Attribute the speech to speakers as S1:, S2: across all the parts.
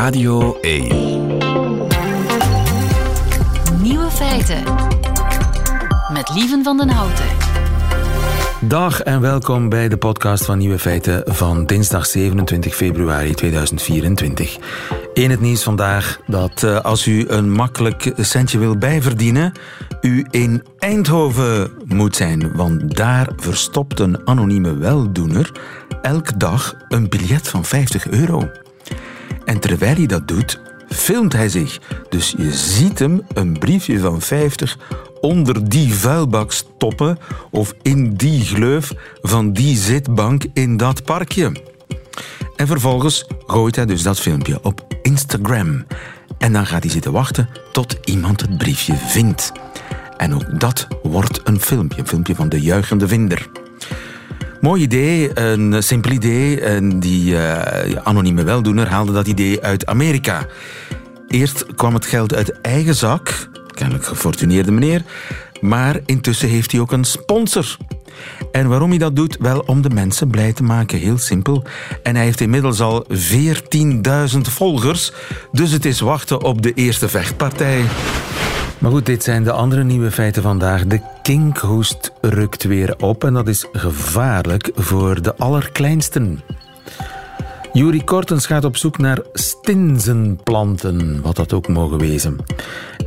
S1: Radio 1.
S2: Nieuwe feiten. Met Lieven van den Houten.
S3: Dag en welkom bij de podcast van Nieuwe Feiten van dinsdag 27 februari 2024. In het nieuws vandaag dat uh, als u een makkelijk centje wil bijverdienen, u in Eindhoven moet zijn. Want daar verstopt een anonieme weldoener elke dag een biljet van 50 euro. En terwijl hij dat doet, filmt hij zich. Dus je ziet hem een briefje van 50 onder die vuilbak stoppen of in die gleuf van die zitbank in dat parkje. En vervolgens gooit hij dus dat filmpje op Instagram. En dan gaat hij zitten wachten tot iemand het briefje vindt. En ook dat wordt een filmpje, een filmpje van de juichende vinder. Mooi idee, een simpel idee. En die uh, anonieme weldoener haalde dat idee uit Amerika. Eerst kwam het geld uit eigen zak, kennelijk gefortuneerde meneer, maar intussen heeft hij ook een sponsor. En waarom hij dat doet? Wel om de mensen blij te maken, heel simpel. En hij heeft inmiddels al 14.000 volgers, dus het is wachten op de eerste vechtpartij. Maar goed, dit zijn de andere nieuwe feiten vandaag. De kinkhoest rukt weer op en dat is gevaarlijk voor de allerkleinsten. Juri Kortens gaat op zoek naar stinzenplanten, wat dat ook mogen wezen.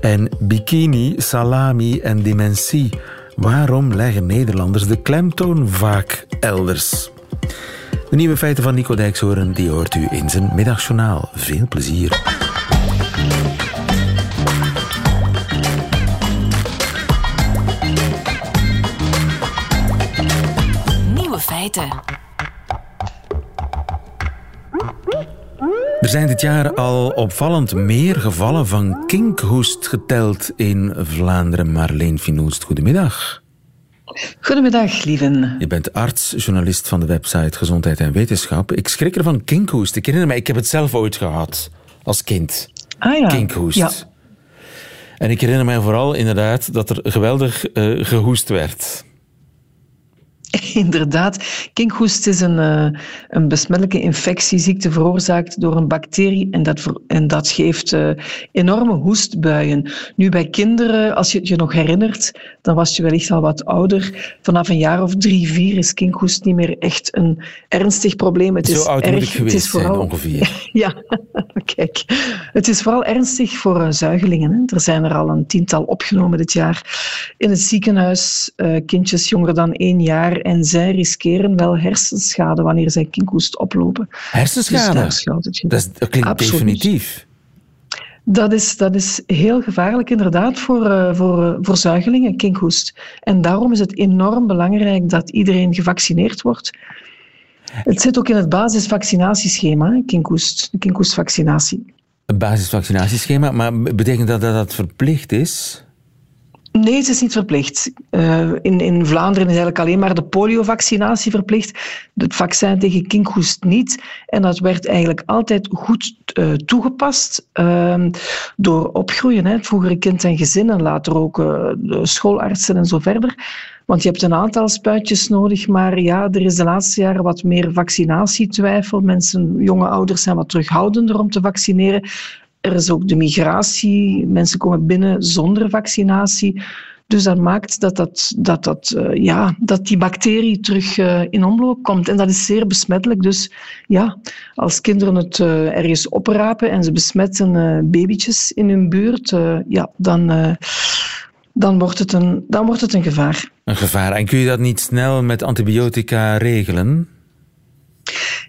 S3: En bikini, salami en dementie. Waarom leggen Nederlanders de klemtoon vaak elders? De nieuwe feiten van Nico Dijkshoorn die hoort u in zijn middagjournaal. Veel plezier.
S2: Feiten.
S3: Er zijn dit jaar al opvallend meer gevallen van kinkhoest geteld in Vlaanderen. Marleen Finoest, goedemiddag.
S4: Goedemiddag, lieven.
S3: Je bent arts, journalist van de website Gezondheid en Wetenschap. Ik schrik ervan kinkhoest. Ik herinner me, ik heb het zelf ooit gehad als kind.
S4: Ah ja.
S3: Kinkhoest.
S4: Ja.
S3: En ik herinner mij vooral inderdaad dat er geweldig uh, gehoest werd.
S4: Inderdaad, kinkhoest is een, uh, een besmettelijke infectieziekte veroorzaakt door een bacterie en dat, en dat geeft uh, enorme hoestbuien. Nu bij kinderen, als je het je nog herinnert, dan was je wellicht al wat ouder. Vanaf een jaar of drie, vier is kinkhoest niet meer echt een ernstig probleem. Het
S3: Zo
S4: is
S3: oud
S4: erg,
S3: moet ik geweest
S4: het is vooral,
S3: zijn ongeveer.
S4: ja, kijk. Het is vooral ernstig voor uh, zuigelingen. Hè. Er zijn er al een tiental opgenomen dit jaar in het ziekenhuis. kindjes jonger dan één jaar en zij riskeren wel hersenschade wanneer zij kinkhoest oplopen.
S3: Hersenschade?
S4: Dus dat,
S3: klinkt
S4: Absoluut.
S3: definitief.
S4: Dat is, dat is heel gevaarlijk inderdaad voor, uh, voor, uh, voor zuigelingen, kinkhoest. En daarom is het enorm belangrijk dat iedereen gevaccineerd wordt. Het zit ook in het basisvaccinatieschema, kinkhoest, de kinkhoestvaccinatie.
S3: Een basisvaccinatieschema, maar betekent dat dat dat verplicht is?
S4: Nee, het is niet verplicht. Uh, in, in Vlaanderen is eigenlijk alleen maar de poliovaccinatie verplicht. Het vaccin tegen kinkhoest niet. En dat werd eigenlijk altijd goed uh, toegepast uh, door opgroeien. Hè. Het vroegere kind en gezin en later ook uh, de schoolartsen en zo verder. Want je hebt een aantal spuitjes nodig, maar ja, er is de laatste jaren wat meer vaccinatietwijfel. Mensen, jonge ouders zijn wat terughoudender om te vaccineren. Er is ook de migratie. Mensen komen binnen zonder vaccinatie. Dus dat maakt dat, dat, dat, dat, uh, ja, dat die bacterie terug uh, in omloop komt. En dat is zeer besmettelijk. Dus ja, als kinderen het uh, ergens oprapen en ze besmetten babytjes in hun buurt, ja, dan, dan, wordt het een, dan wordt het een gevaar.
S3: Een gevaar. En kun je dat niet snel met antibiotica regelen?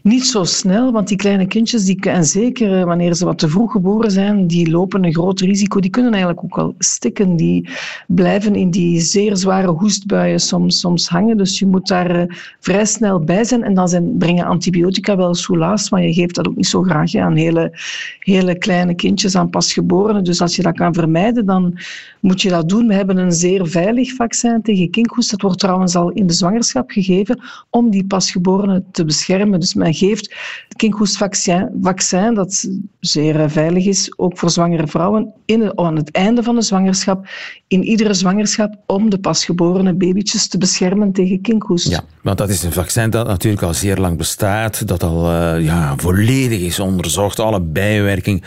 S4: Niet zo snel, want die kleine kindjes, die, en zeker wanneer ze wat te vroeg geboren zijn, die lopen een groot risico. Die kunnen eigenlijk ook wel stikken. Die blijven in die zeer zware hoestbuien soms, soms hangen. Dus je moet daar uh, vrij snel bij zijn. En dan zijn, brengen antibiotica wel soelaas, maar je geeft dat ook niet zo graag hè, aan hele, hele kleine kindjes, aan pasgeborenen. Dus als je dat kan vermijden, dan moet je dat doen. We hebben een zeer veilig vaccin tegen kinkhoest. Dat wordt trouwens al in de zwangerschap gegeven om die pasgeborenen te beschermen. Dus geeft. Het kinkhoestvaccin, vaccin, dat zeer veilig is, ook voor zwangere vrouwen, in, aan het einde van de zwangerschap, in iedere zwangerschap, om de pasgeborene babytjes te beschermen tegen kinkhoest.
S3: Ja, want dat is een vaccin dat natuurlijk al zeer lang bestaat, dat al uh, ja, volledig is onderzocht, alle bijwerking.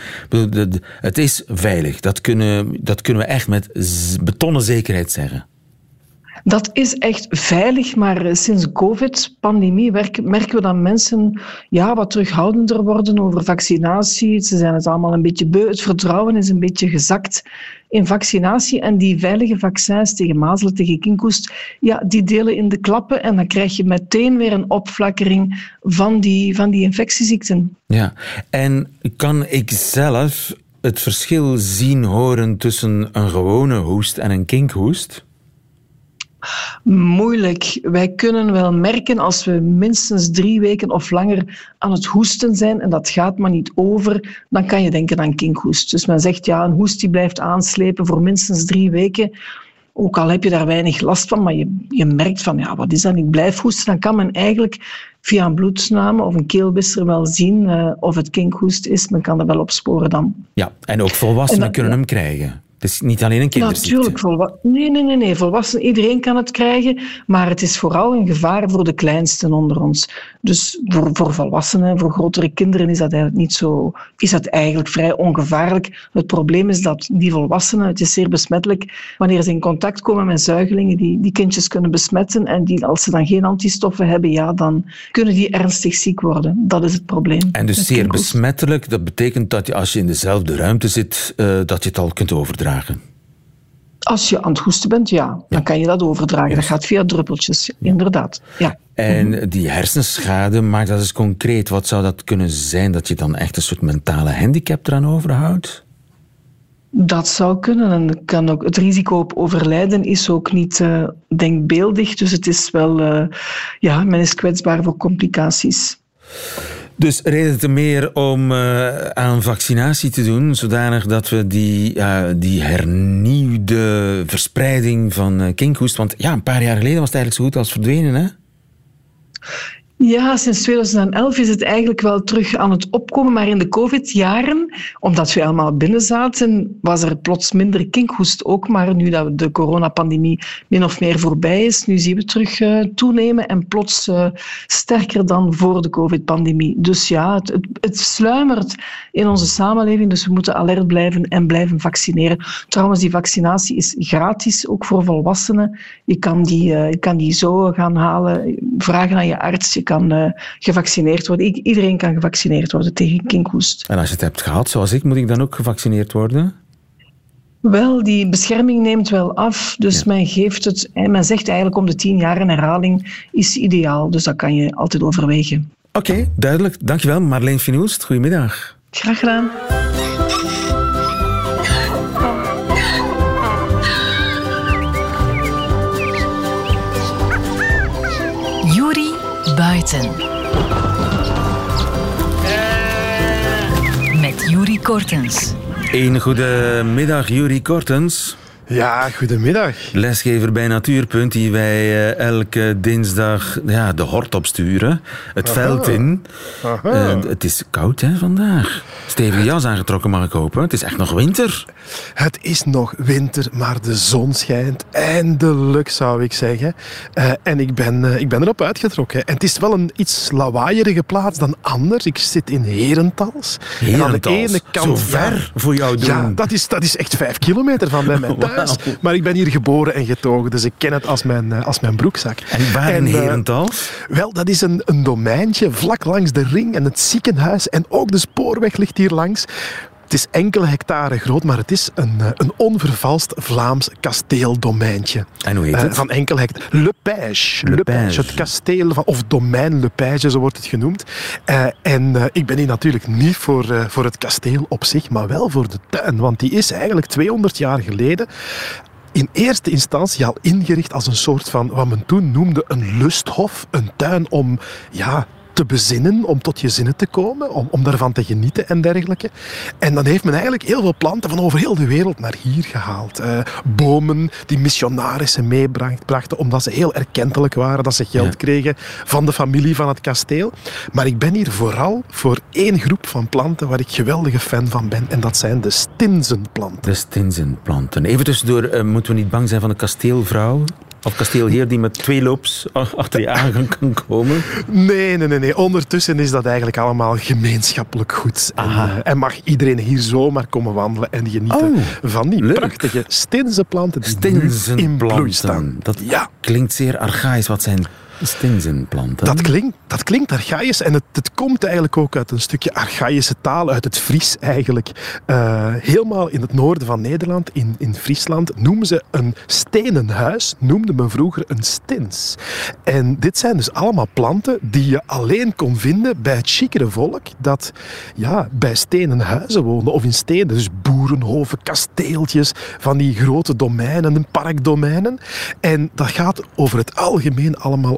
S3: Het is veilig, dat kunnen, dat kunnen we echt met betonnen zekerheid zeggen.
S4: Dat is echt veilig, maar eh, sinds COVID-pandemie merken we dat mensen ja, wat terughoudender worden over vaccinatie. Ze zijn het allemaal een beetje beu. Het vertrouwen is een beetje gezakt in vaccinatie. En die veilige vaccins tegen mazelen, tegen kinkhoest, ja, die delen in de klappen. En dan krijg je meteen weer een opflakkering van die, van die infectieziekten.
S3: Ja, en kan ik zelf het verschil zien horen tussen een gewone hoest en een kinkhoest?
S4: Moeilijk. Wij kunnen wel merken als we minstens drie weken of langer aan het hoesten zijn en dat gaat maar niet over, dan kan je denken aan kinkhoest. Dus men zegt ja, een hoest die blijft aanslepen voor minstens drie weken. Ook al heb je daar weinig last van, maar je, je merkt van ja, wat is dat? Ik blijf hoesten. Dan kan men eigenlijk via een bloedsname of een keelwisser wel zien uh, of het kinkhoest is. Men kan dat wel opsporen dan.
S3: Ja, en ook volwassenen kunnen hem krijgen. Het is niet alleen een kinderziekte.
S4: Natuurlijk, volwa nee, nee, nee, nee. Volwassenen, iedereen kan het krijgen, maar het is vooral een gevaar voor de kleinsten onder ons. Dus voor, voor volwassenen, voor grotere kinderen is dat eigenlijk niet zo, is dat eigenlijk vrij ongevaarlijk. Het probleem is dat die volwassenen, het is zeer besmettelijk, wanneer ze in contact komen met zuigelingen, die, die kindjes kunnen besmetten en die, als ze dan geen antistoffen hebben, ja, dan kunnen die ernstig ziek worden. Dat is het probleem.
S3: En dus zeer besmettelijk, dat betekent dat je als je in dezelfde ruimte zit, uh, dat je het al kunt overdragen
S4: als je aan het hoesten bent, ja, dan kan je dat overdragen. Dat gaat via druppeltjes, inderdaad. Ja.
S3: En die hersenschade, maar dat is concreet. Wat zou dat kunnen zijn? Dat je dan echt een soort mentale handicap eraan overhoudt?
S4: Dat zou kunnen. En kan ook, het risico op overlijden is ook niet uh, denkbeeldig. Dus het is wel, uh, ja, men is kwetsbaar voor complicaties.
S3: Dus reden te meer om uh, aan vaccinatie te doen, zodanig dat we die, die hernieuwde verspreiding van uh, kinkhoest... Want ja, een paar jaar geleden was het eigenlijk zo goed als verdwenen, hè?
S4: Ja, sinds 2011 is het eigenlijk wel terug aan het opkomen. Maar in de COVID-jaren, omdat we allemaal binnen zaten, was er plots minder kinkhoest ook. Maar nu dat de coronapandemie min of meer voorbij is, nu zien we terug uh, toenemen en plots uh, sterker dan voor de COVID-pandemie. Dus ja, het, het, sluimert in onze samenleving, dus we moeten alert blijven en blijven vaccineren. Trouwens, die vaccinatie is gratis, ook voor volwassenen. Je kan die, uh, je kan die zo gaan halen, vragen aan je arts kan uh, gevaccineerd worden. iedereen kan gevaccineerd worden tegen kinkhoest.
S3: En als je het hebt gehad, zoals ik, moet ik dan ook gevaccineerd worden?
S4: Wel, die bescherming neemt wel af. Dus men geeft het, men zegt eigenlijk om de tien jaar een herhaling is ideaal. Dus dat kan je altijd overwegen.
S3: Oké, duidelijk. Dankjewel, Marleen Finoest. Goedemiddag.
S4: Graag gedaan.
S2: Met Juri Kortens.
S3: Een goede middag, Juri Kortens.
S1: Ja, goedemiddag.
S3: Lesgever bij Natuurpunt, die wij uh, elke dinsdag ja, de hort opsturen. Het Aha. veld in. Uh, het is koud hè, vandaag. Stevige jas aangetrokken, mag ik hopen. Het is echt nog winter.
S1: Het is nog winter, maar de zon schijnt. Eindelijk, zou ik zeggen. Uh, en ik ben, ik ben erop uitgetrokken. En het is wel een iets lawaaierige plaats dan anders. Ik zit in Herentals.
S3: Herentals? En aan de ene kant, Zo ver ja, voor jou doen?
S1: Ja, dat is, dat is echt vijf kilometer van bij mij thuis. Maar ik ben hier geboren en getogen, dus ik ken het als mijn, eh, als mijn broekzak.
S3: En waar in Herentals?
S1: Uh, wel, dat is een, een domeintje vlak langs de ring en het ziekenhuis. En ook de spoorweg ligt hier langs. Het is enkele hectare groot, maar het is een, eh, een onvervalst Vlaams kasteeldomeintje.
S3: En hoe heet het? Uh,
S1: van enkele hectare. Le Page. Le, Page. Het kasteel van, of domein Le Page, zo wordt het genoemd. Uh, en uh, ik ben hier natuurlijk niet voor, voor het kasteel op zich, maar wel voor de tuin. Want die is eigenlijk 200 jaar geleden in eerste instantie al ingericht als een soort van wat men toen noemde een lusthof. Een tuin om ja, te bezinnen, om tot je zinnen te komen, om, om daarvan te genieten en dergelijke. En dan heeft men eigenlijk heel veel planten van over heel de wereld naar hier gehaald. Uh, bomen die missionarissen meebrachten, omdat ze heel erkentelijk waren, dat ze geld kregen van de familie van het kasteel. Maar ik ben hier vooral voor één groep van planten waar ik geweldige fan van ben. En dat zijn de stinzenplanten.
S3: De stinzenplanten. Even tussendoor, uh, moeten we niet bang zijn van de kasteelvrouw? Of kasteelheer die met twee loops achter je aan kan komen?
S1: Nee, nee, nee, nee. Ondertussen is dat eigenlijk allemaal gemeenschappelijk goed. En, uh, en, mag iedereen hier zomaar komen wandelen en genieten oh, van die prachtige stinzenplanten die in bloei staan.
S3: Dat ja. klinkt zeer archaïs. Wat zijn Stinzenplanten.
S1: Dat klinkt, dat klinkt archaïs en het, het, komt eigenlijk ook uit een stukje archaïsche taal, uit het Fries eigenlijk. Uh, helemaal in het noorden van Nederland, in, in Friesland, noemen ze een stenen huis, noemde men vroeger een stins. En dit zijn dus allemaal planten die je alleen kon vinden bij het chicere volk dat ja, bij stenen huizen woonde of in steden. Dus boerenhoven, kasteeltjes, van die grote domeinen, parkdomeinen. En dat gaat over het algemeen allemaal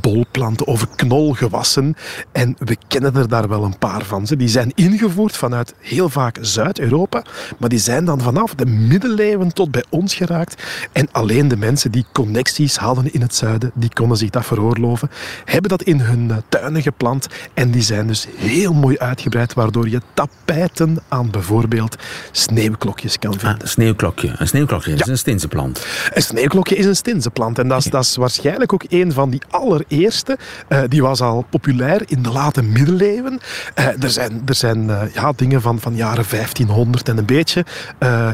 S1: bolplanten, over knolgewassen. En we kennen er daar wel een paar van. Ze. Die zijn ingevoerd vanuit heel vaak Zuid-Europa, maar die zijn dan vanaf de middeleeuwen tot bij ons geraakt. En alleen de mensen die connecties hadden in het zuiden, die konden zich dat veroorloven, hebben dat in hun eh, tuinen geplant. En die zijn dus heel mooi uitgebreid, waardoor je tapijten aan bijvoorbeeld sneeuwklokjes kan vinden. Ah,
S3: een sneeuwklokje. Een sneeuwklokje is een stinzenplant.
S1: Een sneeuwklokje is een stinzenplant. En dat is, dat is waarschijnlijk ook een van die allereerste, uh, die was al populair in de late middeleeuwen. Uh, er zijn, er zijn uh, ja, dingen van, van jaren 1500 en een beetje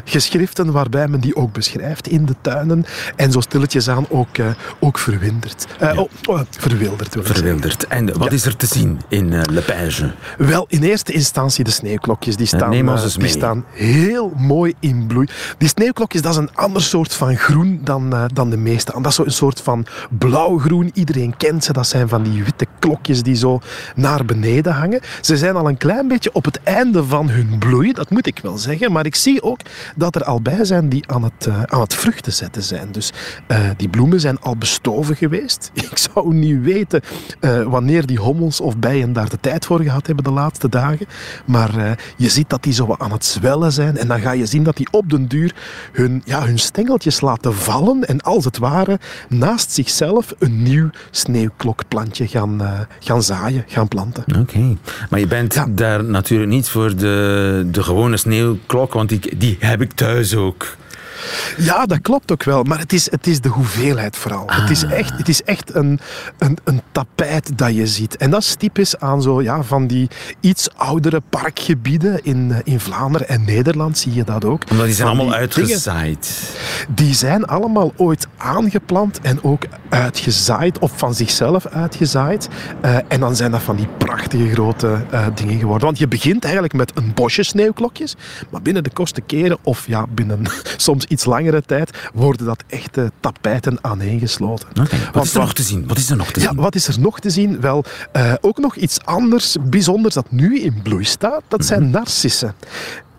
S1: geschriften waarbij men die ook beschrijft in de tuinen. En zo stilletjes aan ook, ook verwinderd. Ja. Oh, oh, verwilderd.
S3: Verwilderd. En wat is er te zien in Le Page?
S1: Wel, in eerste instantie de sneeuwklokjes. Die staan, die staan heel mooi in bloei. Die sneeuwklokjes, dat is een ander soort van groen dan, dan de meeste. Dat is zo een soort van blauwgroen Iedereen kent ze. Dat zijn van die witte klokjes die zo naar beneden hangen. Ze zijn al een klein beetje op het einde van hun bloei, dat moet ik wel zeggen. Maar ik zie ook dat er al bij zijn die aan het, uh, aan het vruchten zetten zijn. Dus uh, die bloemen zijn al bestoven geweest. Ik zou niet weten uh, wanneer die hommels of bijen daar de tijd voor gehad hebben de laatste dagen. Maar je ziet dat die zo aan het zwellen zijn. En dan ga je zien dat die op den duur hun, ja, hun stengeltjes laten vallen. En als het ware naast zichzelf een nieuw sneeuwklokplantje gaan, uh, gaan zaaien, gaan planten.
S3: Oké, maar je bent daar natuurlijk niet voor de, de gewone sneeuwklok, want die, die heb ik thuis ook.
S1: Ja, dat klopt ook wel. Maar het is, het is de hoeveelheid vooral. Het is ah. echt, het is echt een, een, een tapijt dat je ziet. En dat is typisch aan zo, ja, van die iets oudere parkgebieden in, eh, in Vlaanderen en Nederland zie je dat ook.
S3: Omdat die zijn allemaal uitgezaaid.
S1: die zijn allemaal ooit aangeplant en ook uitgezaaid of van zichzelf uitgezaaid. Uh, en dan zijn dat van die prachtige grote uh, dingen geworden. Want je begint eigenlijk met een bosje sneeuwklokjes, maar binnen de kosten keren of ja, binnen soms iets langere tijd worden dat echte tapijten aaneengesloten.
S3: Okay. Wat is er nog te zien? Wat is er nog te
S1: ja,
S3: zien?
S1: Wat is er nog te zien? Wel, uh, ook nog iets anders, bijzonders dat nu in bloei staat. Dat zijn mhm. narcissen.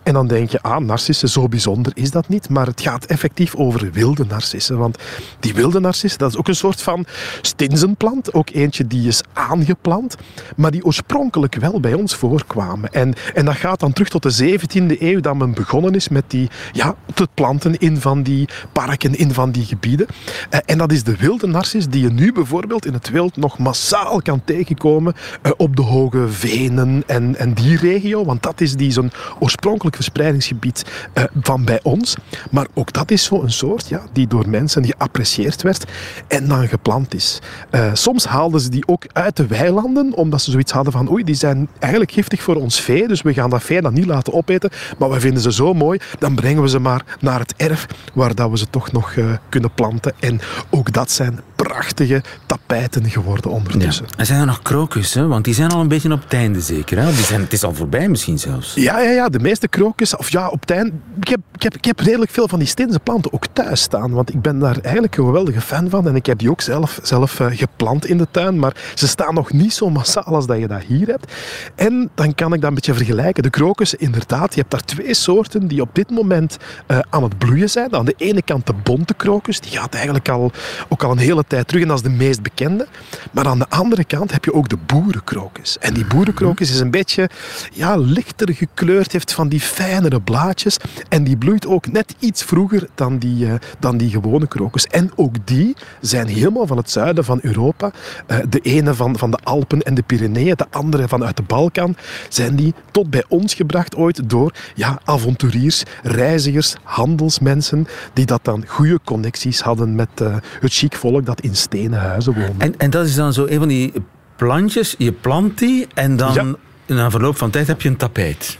S1: En dan denk je, ah, narcissen, zo bijzonder is dat niet. Maar het gaat effectief over wilde narcissen. Want die wilde narcissen, dat is ook een soort van stinzenplant. Ook eentje die is aangeplant, maar die oorspronkelijk wel bij ons voorkwamen. En, en dat gaat dan terug tot de 17e eeuw, dat men begonnen is met die, ja, te planten in van die parken, in van die gebieden. Eh, en dat is de wilde narcis die je nu bijvoorbeeld in het wild nog massaal kan tegenkomen eh, op de hoge venen en, en die regio. Want dat is die zo'n oorspronkelijk verspreidingsgebied uh, van bij ons. Maar ook dat is zo'n soort ja, die door mensen geapprecieerd werd en dan geplant is. Uh, soms haalden ze die ook uit de weilanden, omdat ze zoiets hadden van oei, die zijn eigenlijk giftig voor ons vee, dus we gaan dat vee dan niet laten opeten, maar we vinden ze zo mooi, dan brengen we ze maar naar het erf, waar dat we ze toch nog uh, kunnen planten. En ook dat zijn prachtige tapijten geworden ondertussen.
S3: Ja. En zijn er nog krokussen? Want die zijn al een beetje op het einde zeker. Hè? Die zijn, het is al voorbij misschien zelfs.
S1: Ja, ja, ja. de meeste krokussen of ja, op het ik heb, ik, ik heb redelijk veel van die steense planten ook thuis staan, want ik ben daar eigenlijk een geweldige fan van en ik heb die ook zelf, zelf uh, geplant in de tuin, maar ze staan nog niet zo massaal als dat je dat hier hebt. En dan kan ik dat een beetje vergelijken. De krokus, inderdaad, je hebt daar twee soorten die op dit moment uh, aan het bloeien zijn. Aan de ene kant de bonte krokus, die gaat eigenlijk al, ook al een hele tijd terug en dat is de meest bekende. Maar aan de andere kant heb je ook de boerenkrokus. En die boerenkrokus is een beetje ja, lichter gekleurd, heeft van die fijnere blaadjes. En die bloeit ook net iets vroeger dan die, uh, dan die gewone krokus. En ook die zijn helemaal van het zuiden van Europa. Uh, de ene van, van de Alpen en de Pyreneeën, de andere vanuit de Balkan. Zijn die tot bij ons gebracht ooit door ja, avonturiers, reizigers, handelsmensen, die dat dan goede connecties hadden met uh, het chic volk dat in stenen huizen woonde.
S3: En, en dat is dan zo een van die plantjes, je plant die en dan ja. na verloop van tijd heb je een tapijt.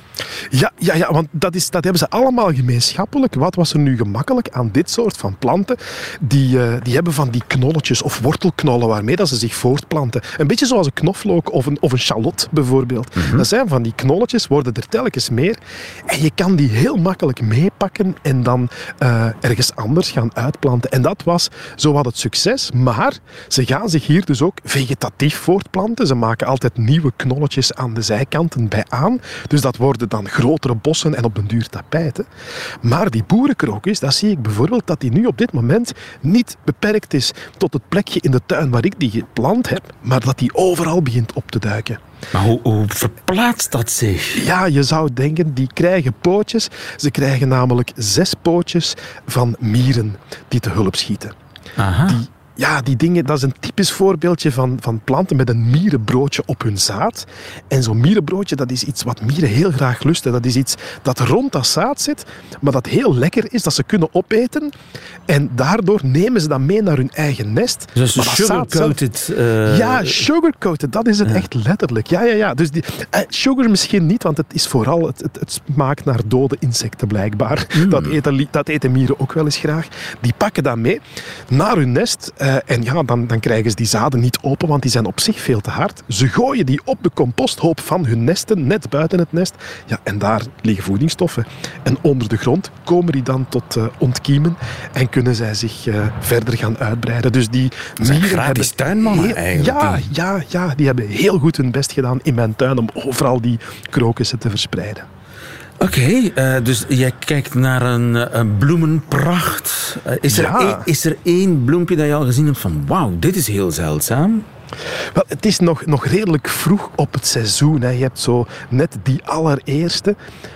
S1: Ja, ja, ja want dat, is, dat hebben ze allemaal gemeenschappelijk. Wat was er nu gemakkelijk aan dit soort van planten? Die, uh, die hebben van die knolletjes of wortelknollen waarmee dat ze zich voortplanten. Een beetje zoals een knoflook of een, of een shallot bijvoorbeeld. Mm -hmm. Dat zijn van die knolletjes, worden er telkens meer. En je kan die heel makkelijk meepakken en dan uh, ergens anders gaan uitplanten. En dat was zowat het succes. Maar ze gaan zich hier dus ook vegetatief voortplanten. Ze maken altijd nieuwe knolletjes aan de zijkanten bij aan. Dus dat worden dan grotere bossen en op den duur tapijten. Maar die boerenkrokus, dat zie ik bijvoorbeeld dat die nu op dit moment niet beperkt is tot het plekje in de tuin waar ik die geplant heb, maar dat die overal begint op te duiken.
S3: Maar hoe, hoe, verplaatst dat zich?
S1: Ja, je zou denken, die krijgen pootjes. Ze krijgen namelijk zes pootjes van mieren die te hulp schieten.
S3: Aha.
S1: Die ja, die dingen, dat is een typisch voorbeeldje van, van planten met een mierenbroodje op hun zaad. En zo'n mierenbroodje, dat is iets wat mieren heel graag lusten. Dat is iets dat rond dat zaad zit, maar dat heel lekker is, dat ze kunnen opeten. En daardoor nemen ze dat mee naar hun eigen nest.
S3: Dus sugarcoated... eh,
S1: ja, sugarcoated, dat is het
S3: Ja.
S1: echt letterlijk. Ja, ja, ja. Dus die, eh, sugar misschien niet, want het is vooral, het, het, het smaakt naar dode insecten blijkbaar. Dat, eten, dat eten mieren ook wel eens graag. Die pakken dat mee naar hun nest. eh, en ja, dan, dan krijgen ze die zaden niet open, want die zijn op zich veel te hard. Ze gooien die op de composthoop van hun nesten, net buiten het nest. Ja, en daar liggen voedingsstoffen. En onder de grond komen die dan tot eh, ontkiemen en kunnen zij zich eh, verder gaan uitbreiden. Dus die mieren
S3: gratis
S1: hebben
S3: tuinmannen eigenlijk,
S1: Ja, ja, ja, die hebben heel goed hun best gedaan in mijn tuin om overal die krokussen te verspreiden.
S3: Oké, eh, dus jij kijkt naar een, eh, een bloemenpracht. Eh, is, er is er één bloempje dat je al gezien hebt van wauw, dit is heel zeldzaam?
S1: Wel, het is nog, nog redelijk vroeg op het seizoen. Hè. Je hebt zo net die allereerste.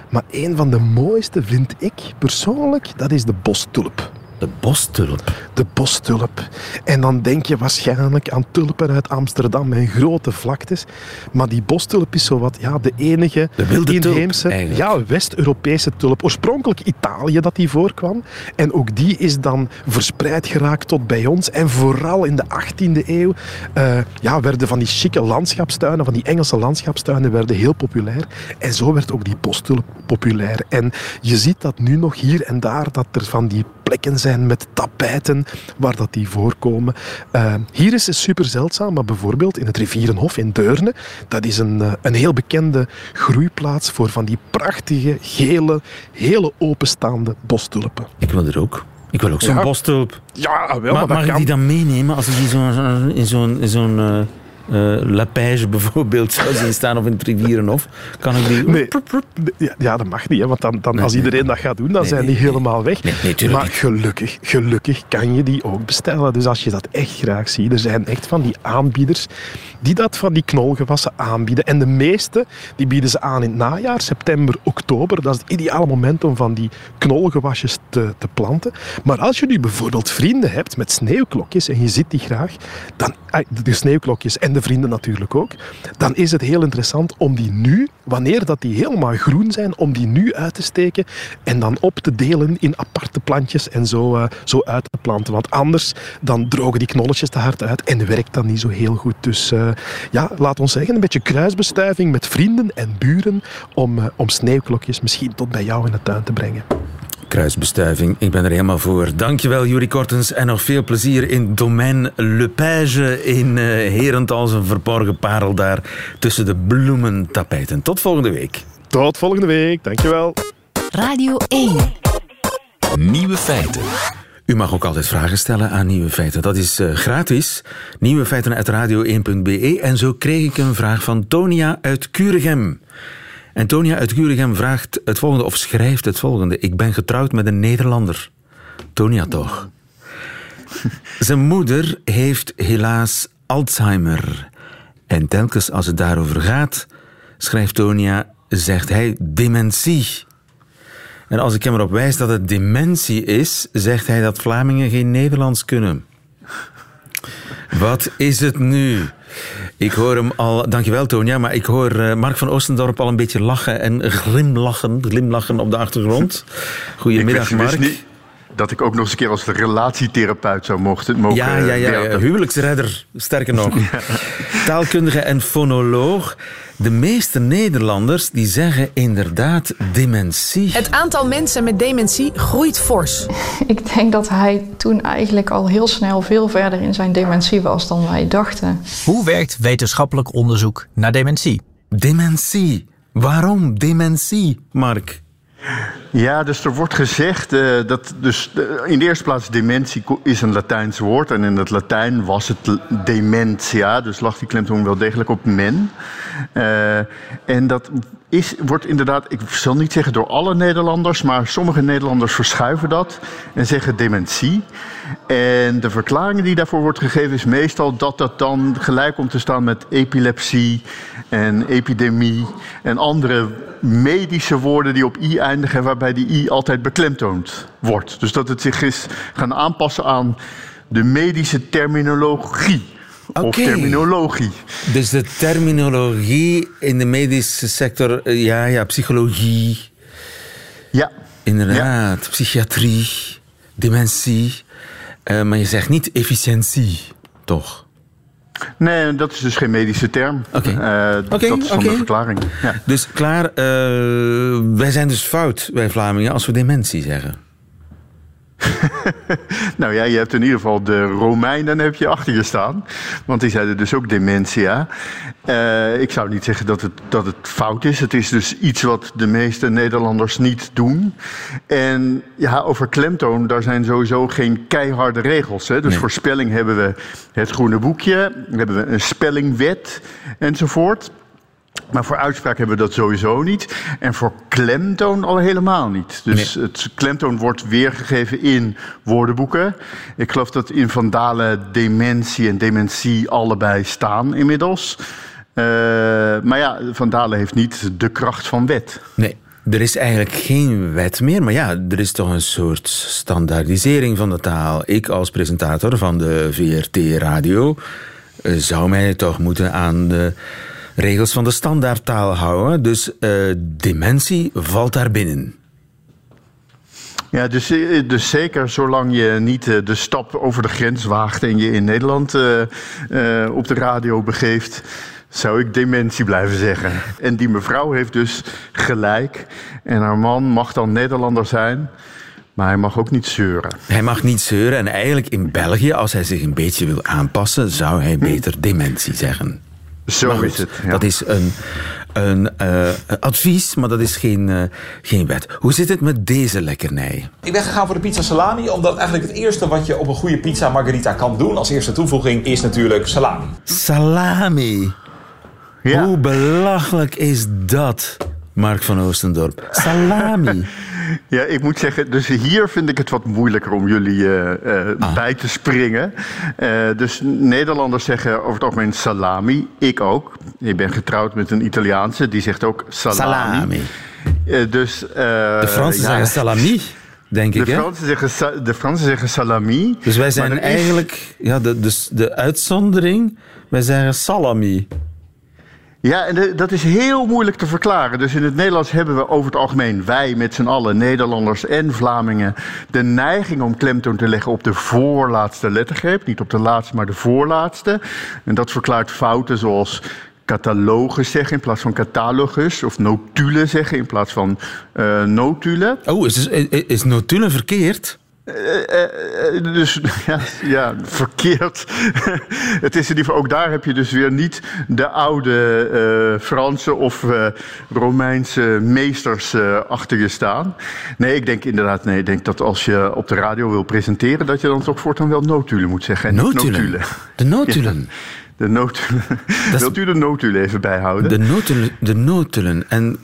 S1: Maar een van de mooiste vind ik persoonlijk, dat is de bostulp.
S3: De bostulp.
S1: De bostulp. En dan denk je waarschijnlijk aan tulpen uit Amsterdam en grote vlaktes. Maar die bostulp is zowat ja, de enige
S3: De wilde
S1: inheemse ja, West-Europese tulp. Oorspronkelijk Italië dat die voorkwam. En ook die is dan verspreid geraakt tot bij ons. En vooral in de 18e eeuw eh, ja, werden van die chique landschapstuinen, van die Engelse landschapstuinen, werden heel populair. En zo werd ook die bostulp populair. En je ziet dat nu nog hier en daar, dat er van die plekken zijn met tapijten waar dat die voorkomen. Eh, hier is het super zeldzaam, maar bijvoorbeeld in het Rivierenhof in Deurne, dat is een, eh, een heel bekende groeiplaats voor van die prachtige, gele, hele openstaande bostulpen.
S3: Ik wil er ook. Ik wil ook zo'n
S1: Ja.
S3: bostulp.
S1: Ja, wel,
S3: Maar
S1: maar,
S3: mag ik die dan meenemen als ik die zo, in zo'n in zo'n eh, lapage bijvoorbeeld zou zien staan of in het rivierenhof? Kan ik die...
S1: Nee, ja, dat mag niet, hè, want dan, dan, als iedereen dat gaat doen, dan zijn die helemaal weg.
S3: Nee, nee, tuurlijk
S1: maar gelukkig, gelukkig kan je die ook bestellen. Dus als je dat echt graag ziet, er zijn echt van die aanbieders die dat van die knolgewassen aanbieden. En de meeste, die bieden ze aan in het najaar, september, oktober. Dat is het ideale moment om van die knolgewasjes te, te planten. Maar als je nu bijvoorbeeld vrienden hebt met sneeuwklokjes en je ziet die graag, dan, de sneeuwklokjes en de vrienden natuurlijk ook, dan is het heel interessant om die nu, wanneer dat die helemaal groen zijn, om die nu uit te steken en dan op te delen in aparte plantjes en zo, eh, zo uit te planten. Want anders dan drogen die knolletjes te hard uit en werkt dat niet zo heel goed. Dus eh, ja, laat ons zeggen, een beetje kruisbestuiving met vrienden en buren om, eh, om sneeuwklokjes misschien tot bij jou in de tuin te brengen.
S3: Kruisbestuiving, ik ben er helemaal voor. Dankjewel, Juri Kortens. En nog veel plezier in domein Le Page in eh Herentals, een verborgen parel daar tussen de bloementapijten. Tot volgende week.
S1: Tot volgende week, dankjewel.
S2: Radio 1.
S5: Nieuwe feiten.
S3: U mag ook altijd vragen stellen aan Nieuwe Feiten. Dat is uh, gratis. Nieuwe Feiten uit radio1.be. En zo kreeg ik een vraag van Tonia uit Kuregem. En Tonia uit Kuregem vraagt het volgende, of schrijft het volgende. Ik ben getrouwd met een Nederlander. Tonia toch? Zijn moeder heeft helaas Alzheimer. En telkens als het daarover gaat, schrijft Tonia, zegt hij dementie. En als ik hem erop wijs dat het dementie is, zegt hij dat Vlamingen geen Nederlands kunnen. Wat is het nu? Ik hoor hem al, dankjewel Tonia, maar ik hoor uh, Mark van Oostendorp al een beetje lachen en glimlachen, glimlachen op de achtergrond. Goedemiddag Mark.
S6: Dat ik ook nog eens een keer als relatietherapeut zou mochten, mogen
S3: Ja, ja, ja, ja. huwelijksredder, sterker nog. Taalkundige en fonoloog. De meeste Nederlanders die zeggen inderdaad dementie.
S7: Het aantal mensen met dementie groeit fors.
S8: Ik denk dat hij toen eigenlijk al heel snel veel verder in zijn dementie was dan wij dachten.
S9: Hoe werkt wetenschappelijk onderzoek naar dementie?
S3: Dementie. Waarom dementie, Mark?
S6: Ja, dus er wordt gezegd uh, dat dus in de eerste plaats dementie is een Latijns woord en in het Latijn was het dementia, dus lag die klemtoon wel degelijk op men. Uh, en dat is, wordt inderdaad, ik zal niet zeggen door alle Nederlanders, maar sommige Nederlanders verschuiven dat en zeggen dementie. En de verklaring die daarvoor wordt gegeven is meestal dat dat dan gelijk komt te staan met epilepsie en epidemie en andere medische woorden die op i eindigen, waarbij die i altijd beklemtoond wordt. Dus dat het zich is gaan aanpassen aan de medische terminologie. Of terminologie.
S3: Dus de terminologie in de medische sector, eh, ja, ja, psychologie.
S6: Ja.
S3: Inderdaad, psychiatrie, dementie. Uh, maar je zegt niet efficiëntie, toch?
S6: Nee, dat is dus geen medische term.
S3: Oké. Okay.
S6: Uh, dat is van de verklaring. Ja.
S3: Dus klaar, uh, wij zijn dus fout, wij Vlamingen, als we dementie zeggen.
S6: nou ja, je hebt in ieder geval de Romeinen heb je achter je staan. Want die zeiden dus ook dementia. Uh, ik zou niet zeggen dat het, dat het fout is. Het is dus iets wat de meeste Nederlanders niet doen. En ja, over klemtoon, daar zijn sowieso geen keiharde regels. Hè. Dus voor spelling hebben we het groene boekje, hebben we een spellingwet enzovoort. Maar voor uitspraak hebben we dat sowieso niet. En voor klemtoon al helemaal niet. Dus het klemtoon wordt weergegeven in woordenboeken. Ik geloof dat in Vandalen dementie en dementie allebei staan inmiddels. Uh, maar ja, Vandalen heeft niet de kracht van wet.
S3: Nee. Er is eigenlijk geen wet meer, maar ja, er is toch een soort standaardisering van de taal. Ik als presentator van de VRT-radio eh, zou mij toch moeten aan de regels van de standaardtaal houden. Dus uh, dementie valt daar binnen.
S6: Ja, dus, eh, dus zeker zolang je niet eh, de stap over de grens waagt en je in Nederland uh, uh, op de radio begeeft, zou ik dementie blijven zeggen. En die mevrouw heeft dus gelijk. En haar man mag dan Nederlander zijn. Maar hij mag ook niet zeuren.
S3: Hij mag niet zeuren. En eigenlijk in België, als hij zich een beetje wil aanpassen, zou hij beter dementie zeggen.
S6: Zo is het.
S3: Dat is een, een uh, advies, maar dat is geen, uh, geen wet. Hoe zit het met deze lekkernij?
S10: Ik ben gegaan voor de pizza salami, omdat eigenlijk het eerste wat je op een goede pizza margarita kan doen als eerste toevoeging is natuurlijk salami.
S3: Salami. Ja. Hoe belachelijk is dat, Mark van Oostendorp? Salami.
S6: Ja, ik moet zeggen, dus hier vind ik het wat moeilijker om jullie uh, uh, bij te springen. Uh, dus Nederlanders zeggen over het algemeen salami. Ik ook. Ik ben getrouwd met een Italiaanse, die zegt ook salami. salami. dus,
S3: de Fransen ja, zeggen salami. Denk ik,
S6: de, Fransen zeggen, de Fransen zeggen salami.
S3: Dus wij zijn eigenlijk ja, de, dus de uitzondering. Wij zeggen salami.
S6: Ja, en dat is heel moeilijk te verklaren. Dus in het Nederlands hebben we over het algemeen, wij met z'n allen, Nederlanders en Vlamingen, de neiging om klemtoon te leggen op de voorlaatste lettergreep. Niet op de laatste, maar de voorlaatste. En dat verklaart fouten zoals catalogus zeggen in plaats van catalogus. Of notule zeggen in plaats van uh, notule.
S3: Oh, is, is, is notule verkeerd?
S6: Uh, uh, dus ja, ja, verkeerd. het is in ieder geval ook daar heb je dus weer niet de oude uh, Franse of Romeinse meesters achter je staan. Nee, ik denk inderdaad, nee, ik denk dat als je op de radio wil presenteren, dat je dan toch voortaan wel notulen moet zeggen. En
S3: notulen.
S6: notulen.
S3: De notulen.
S6: Ja, de notulen. Wilt u de notulen even bijhouden?
S3: De notulen, de notulen. en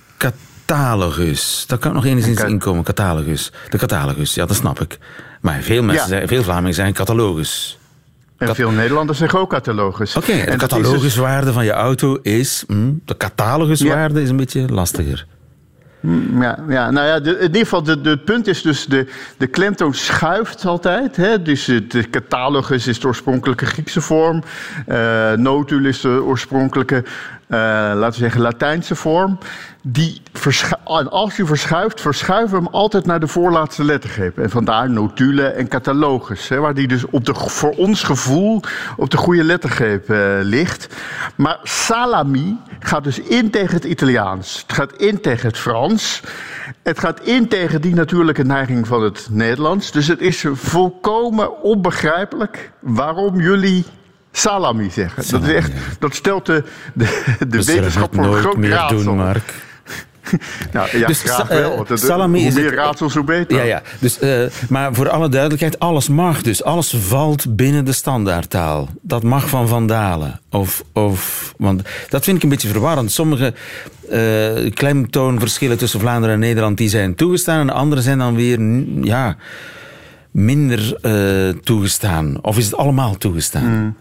S3: catalogus. Daar kan ik nog enigszins in komen, catalogus. De catalogus, ja, dat snap ik. Maar veel mensen, zijn, veel Vlamingen zijn catalogus.
S6: En veel Nederlanders zeggen ook catalogus.
S3: Oké, okay, de dus- cataloguswaarde van je auto is... Mm, de cataloguswaarde is een beetje lastiger.
S6: Mm, ja, ja, nou ja, de, in ieder geval, het punt is dus, de, de klemtoon schuift altijd. Hè? Dus de catalogus is de oorspronkelijke Griekse vorm. Uh, notul is de oorspronkelijke uh, laten we zeggen, Latijnse vorm. Die en als je verschuift, verschuiven we hem altijd naar de voorlaatste lettergreep. En vandaar notule en catalogus. Hè, waar die dus op de, voor ons gevoel op de goede lettergreep uh, ligt. Maar salami gaat dus in tegen het Italiaans. Het gaat in tegen het Frans. Het gaat in tegen die natuurlijke neiging van het Nederlands. Dus het is volkomen onbegrijpelijk waarom jullie salami zeggen. dat, is echt, dat stelt de, de, de wetenschap voor een groot raadsel. Doen, Mark. nou, ja, dus, graag wel. Uh, salami hoe meer raadsels, hoe beter.
S3: Ja, ja. Dus, uh, maar voor alle duidelijkheid, alles mag dus. Alles valt binnen de standaardtaal. Dat mag van Vandalen. Of, of, want dat vind ik een beetje verwarrend. Sommige uh, klemtoonverschillen tussen Vlaanderen en Nederland die zijn toegestaan. En andere zijn dan weer ja, minder toegestaan. Of is het allemaal toegestaan?
S6: Hmm.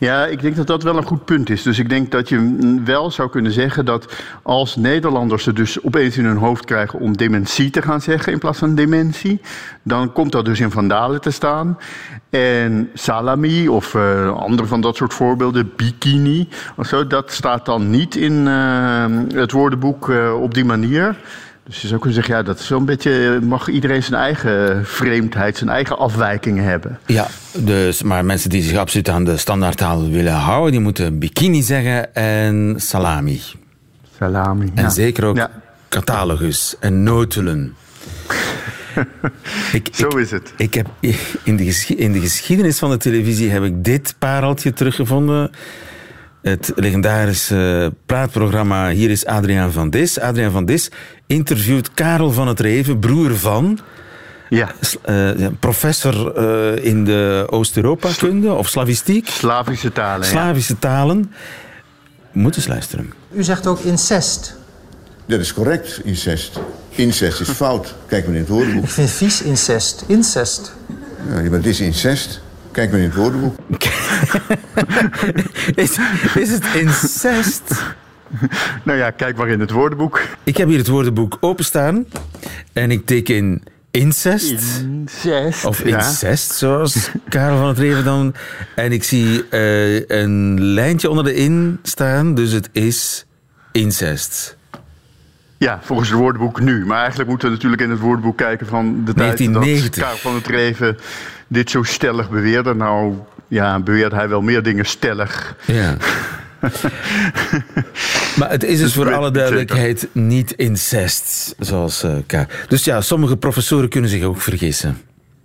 S6: Ja, ik denk dat dat wel een goed punt is. Dus ik denk dat je wel zou kunnen zeggen dat als Nederlanders het dus opeens in hun hoofd krijgen om dementie te gaan zeggen in plaats van dementie, dan komt dat dus in Vandalen te staan. En salami of uh, andere van dat soort voorbeelden, bikini of zo, dat staat dan niet in uh, het woordenboek uh, op die manier. Dus je zou kunnen zeggen, ja, dat is wel een beetje. mag iedereen zijn eigen vreemdheid, zijn eigen afwijkingen hebben.
S3: Ja, dus, maar mensen die zich absoluut aan de standaardtaal willen houden, die moeten bikini zeggen en salami.
S6: Salami.
S3: En zeker ook catalogus en notelen.
S6: ik, Zo is het.
S3: Ik heb, in, de in de geschiedenis van de televisie heb ik dit pareltje teruggevonden het legendarische praatprogramma Hier is Adriaan van Dis. Adriaan van Dis interviewt Karel van het Reven, broer van...
S6: Ja.
S3: Uh, professor uh, in de Oost-Europa-kunde of slavistiek.
S6: Slavische talen.
S3: Slavische talen. Moet eens luisteren.
S11: U zegt ook incest.
S12: Dat is correct, incest. Incest is fout. Kijk maar in het woordenboek.
S11: Ik vind vies incest. Incest.
S12: Ja, maar het is incest. Kijk maar in het woordenboek.
S3: is, is het incest?
S6: Nou ja, kijk maar in het woordenboek.
S3: Ik heb hier het woordenboek openstaan. En ik teken incest.
S6: Incest.
S3: Of incest, zoals Karel van het Reven dan. En ik zie uh, een lijntje onder de in staan. Dus het is incest.
S6: Ja, volgens het woordenboek nu. Maar eigenlijk moeten we natuurlijk in het woordenboek kijken van de tijd dat Karel van het Reven dit zo stellig beweerde. Nou, ja, beweert hij wel meer dingen stellig.
S3: Ja. maar het is dus voor alle duidelijkheid niet incest, zoals uh, K. Dus ja, sommige professoren kunnen zich ook vergissen.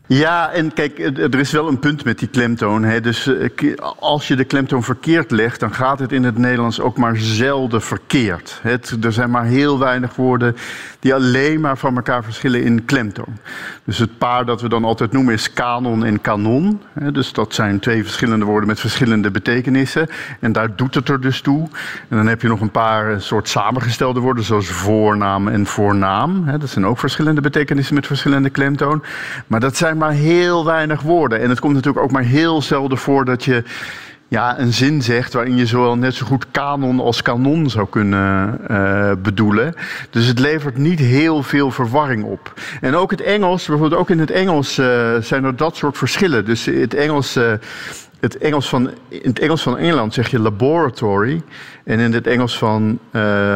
S6: Ja, en kijk, er is wel een punt met die klemtoon. Hè. Dus eh, als je de klemtoon verkeerd legt, dan gaat het in het Nederlands ook maar zelden verkeerd. Het, er zijn maar heel weinig woorden die alleen maar van elkaar verschillen in klemtoon. Dus het paar dat we dan altijd noemen is kanon en kanon. Dus dat zijn twee verschillende woorden met verschillende betekenissen. En daar doet het er dus toe. En dan heb je nog een paar eh, soort samengestelde woorden, zoals voornaam en voornaam. Dat zijn ook verschillende betekenissen met verschillende klemtoon. Maar dat zijn maar heel weinig woorden. En het komt natuurlijk ook maar heel zelden voor dat je ja, een zin zegt waarin je zowel net zo goed kanon als kanon zou kunnen uh, bedoelen. Dus het levert niet heel veel verwarring op. En ook het Engels, bijvoorbeeld ook in het Engels uh, zijn er dat soort verschillen. Dus het Engels. Uh, het Engels van, in het Engels van Engeland zeg je laboratory. En in het Engels van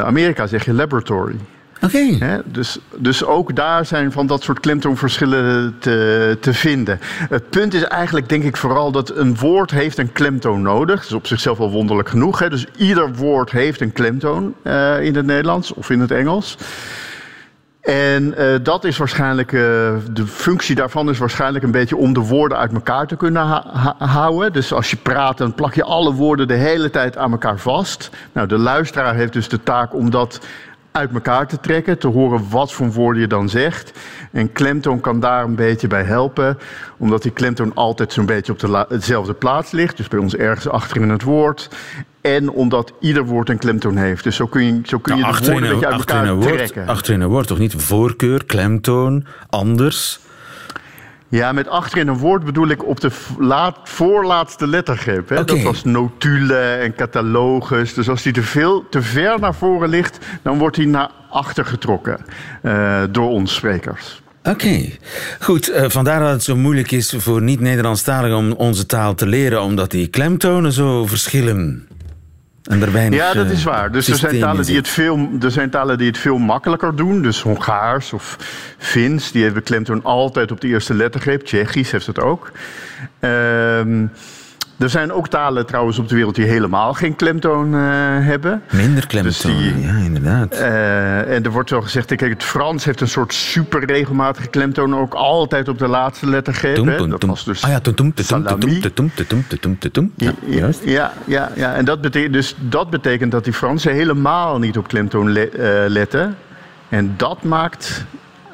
S6: Amerika zeg je laboratory.
S3: Oké.
S6: Dus, dus ook daar zijn van dat soort klemtoonverschillen te, te vinden. Het punt is eigenlijk, denk ik, vooral dat een woord heeft een klemtoon nodig. Dat is op zichzelf al wonderlijk genoeg. Hè? Dus ieder woord heeft een klemtoon uh, in het Nederlands of in het Engels. En uh, dat is waarschijnlijk, uh, de functie daarvan is waarschijnlijk een beetje om de woorden uit elkaar te kunnen houden. Dus als je praat, dan plak je alle woorden de hele tijd aan elkaar vast. Nou, de luisteraar heeft dus de taak om dat uit elkaar te trekken, te horen wat voor woorden je dan zegt. En klemtoon kan daar een beetje bij helpen, omdat die klemtoon altijd zo'n beetje op de dezelfde plaats ligt. Dus bij ons ergens achter in het woord. En omdat ieder woord een klemtoon heeft. Dus zo kun je, zo kun je
S3: ja,
S6: de woorden een, beetje uit elkaar
S3: een woord,
S6: trekken.
S3: Achterin een woord toch niet? Voorkeur, klemtoon, anders?
S6: Ja, met achterin een woord bedoel ik op de laat, voorlaatste lettergreep. Hè?
S3: Okay.
S6: Dat was notule en catalogus. Dus als die te, veel, te ver naar voren ligt, dan wordt hij naar achter getrokken uh, door ons sprekers.
S3: Oké, okay. goed. Uh, vandaar dat het zo moeilijk is voor niet-Nederlandstaligen om onze taal te leren, omdat die klemtonen zo verschillen. En er weinig,
S6: ja, dat is waar. Dus er zijn, talen die
S3: het
S6: veel, er zijn talen die het veel makkelijker doen. Dus Hongaars of Fins, die hebben klemtoon altijd op de eerste lettergreep. Tsjechisch heeft het ook. Um, er zijn ook talen trouwens op de wereld die helemaal geen klemtoon eh, hebben.
S3: Minder dus klemtoon, ja, inderdaad.
S6: Eh, en er wordt wel gezegd, kijk, het Frans heeft een soort super regelmatige klemtoon ook altijd op de laatste letter
S3: geven.
S6: Dat was dus
S3: ah ja, toem, toem, ja,
S6: ja, ja, ja, en dat betekent, dus dat betekent dat die Fransen helemaal niet op klemtoon eh, letten. En dat maakt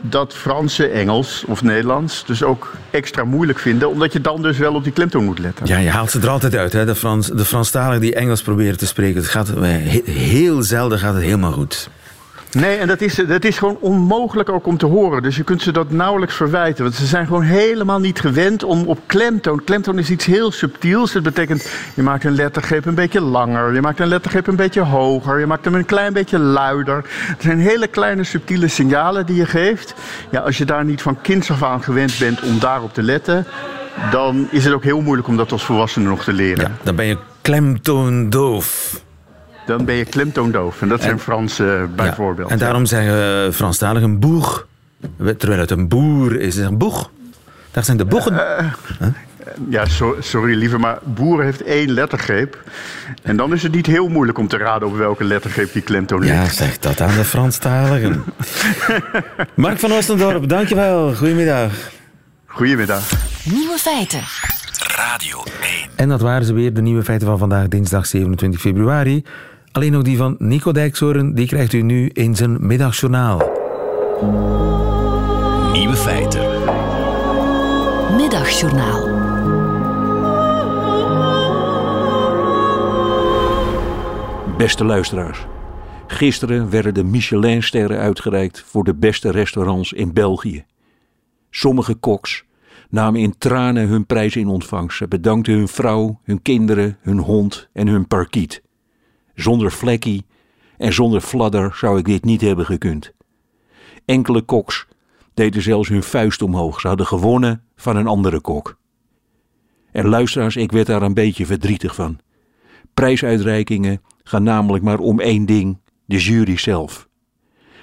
S6: dat Franse, Engels of Nederlands dus ook extra moeilijk vinden, omdat je dan dus wel op die klemtoon moet letten.
S3: Ja, je haalt ze er altijd uit, hè? De, Frans, de Franstaligen die Engels proberen te spreken. Het gaat, heel zelden gaat het helemaal goed.
S6: Nee, en dat is, dat is gewoon onmogelijk ook om te horen. Dus je kunt ze dat nauwelijks verwijten. Want ze zijn gewoon helemaal niet gewend om op klemtoon. Klemtoon is iets heel subtiels. Dat betekent, je maakt een lettergreep een beetje langer. Je maakt een lettergreep een beetje hoger. Je maakt hem een klein beetje luider. Het zijn hele kleine subtiele signalen die je geeft. Ja, als je daar niet van kinds af aan gewend bent om daarop te letten... dan is het ook heel moeilijk om dat als volwassene nog te leren.
S3: Ja, dan ben je klemtoondoof
S6: dan ben je klemtoondoof. En dat zijn Fransen uh, bijvoorbeeld.
S3: Ja, en daarom zeggen Franstaligen een boeg. Terwijl het een boer is, is een boeg. Daar zijn de boegen. Uh,
S6: huh? Ja, so, sorry lieve, maar boer heeft één lettergreep. En dan is het niet heel moeilijk om te raden op welke lettergreep die klemtoon ligt.
S3: Ja, zeg dat aan de Franstaligen. Mark van Oostendorp, dankjewel. Goedemiddag.
S6: Goedemiddag.
S2: Nieuwe feiten.
S5: Radio 1.
S3: En dat waren ze weer, de nieuwe feiten van vandaag, dinsdag 27 februari. Alleen nog die van Nico Dijkshoorn, die krijgt u nu in zijn middagjournaal.
S5: Nieuwe feiten.
S2: Middagjournaal.
S13: Beste luisteraars. Gisteren werden de Michelinsterren uitgereikt voor de beste restaurants in België. Sommige koks namen in tranen hun prijs in ontvangst. Ze bedankten hun vrouw, hun kinderen, hun hond en hun parkiet. Zonder vlekkie en zonder fladder zou ik dit niet hebben gekund. Enkele koks deden zelfs hun vuist omhoog. Ze hadden gewonnen van een andere kok. En luisteraars, ik werd daar een beetje verdrietig van. Prijsuitreikingen gaan namelijk maar om één ding: de jury zelf.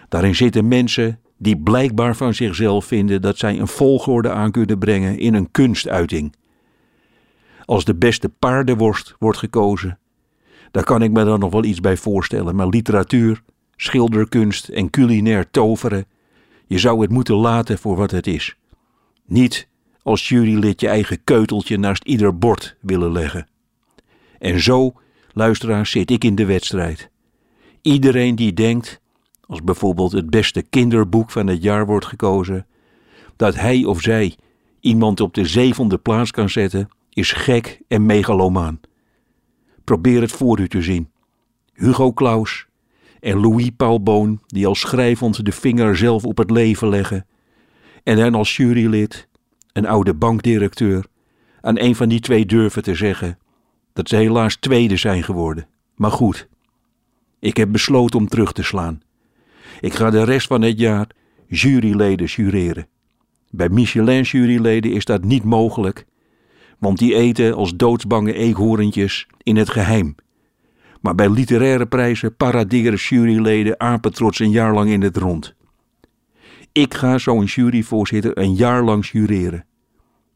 S13: Daarin zitten mensen die blijkbaar van zichzelf vinden dat zij een volgorde aan kunnen brengen in een kunstuiting. Als de beste paardenworst wordt gekozen, daar kan ik me dan nog wel iets bij voorstellen, maar literatuur, schilderkunst en culinair toveren, je zou het moeten laten voor wat het is. Niet als jurylid je eigen keuteltje naast ieder bord willen leggen. En zo, luisteraars, zit ik in de wedstrijd. Iedereen die denkt als bijvoorbeeld het beste kinderboek van het jaar wordt gekozen, dat hij of zij iemand op de zevende plaats kan zetten, is gek en megalomaan. Probeer het voor u te zien. Hugo Claus en Louis Paul Boon, die als schrijvend de vinger zelf op het leven leggen, en dan als jurylid, een oude bankdirecteur, aan een van die twee durven te zeggen dat ze helaas tweede zijn geworden. Maar goed, ik heb besloten om terug te slaan. Ik ga de rest van het jaar juryleden jureren. Bij Michelin-juryleden is dat niet mogelijk, want die eten als doodsbange eekhoorntjes in het geheim. Maar bij literaire prijzen paraderen juryleden apetrots een jaar lang in het rond. Ik ga zo'n juryvoorzitter een jaar lang jureren.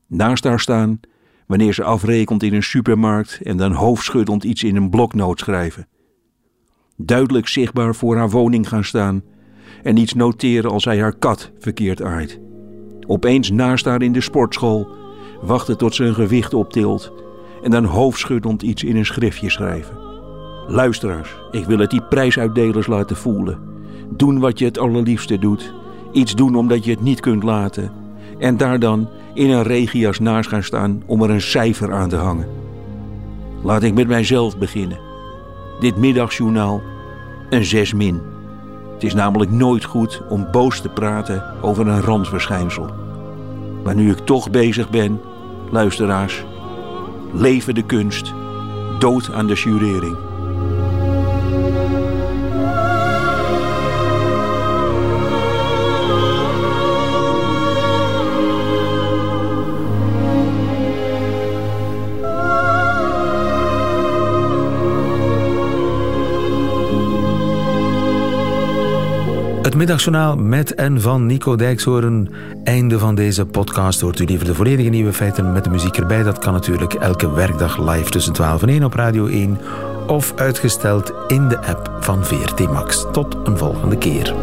S13: Naast haar staan wanneer ze afrekent in een supermarkt en dan hoofdschuddend iets in een bloknoot schrijven. Duidelijk zichtbaar voor haar woning gaan staan en iets noteren als hij haar kat verkeerd aait. Opeens naast haar in de sportschool, wachten tot ze een gewicht optilt en dan hoofdschuddend iets in een schriftje schrijven. Luisteraars, ik wil het die prijsuitdelers laten voelen. Doen wat je het allerliefste doet. Iets doen omdat je het niet kunt laten. En daar dan in een regias naast gaan staan om er een cijfer aan te hangen. Laat ik met mijzelf beginnen. Dit middagjournaal een 6 min. Het is namelijk nooit goed om boos te praten over een randverschijnsel. Maar nu ik toch bezig ben, luisteraars, leven de kunst, dood aan de jurering.
S3: Middagjournaal met en van Nico Dijkshoorn. Einde van deze podcast. Hoort u liever de volledige nieuwe feiten met de muziek erbij? Dat kan natuurlijk elke werkdag live tussen 12 en 1 op Radio 1. Of uitgesteld in de app van VRT Max. Tot een volgende keer.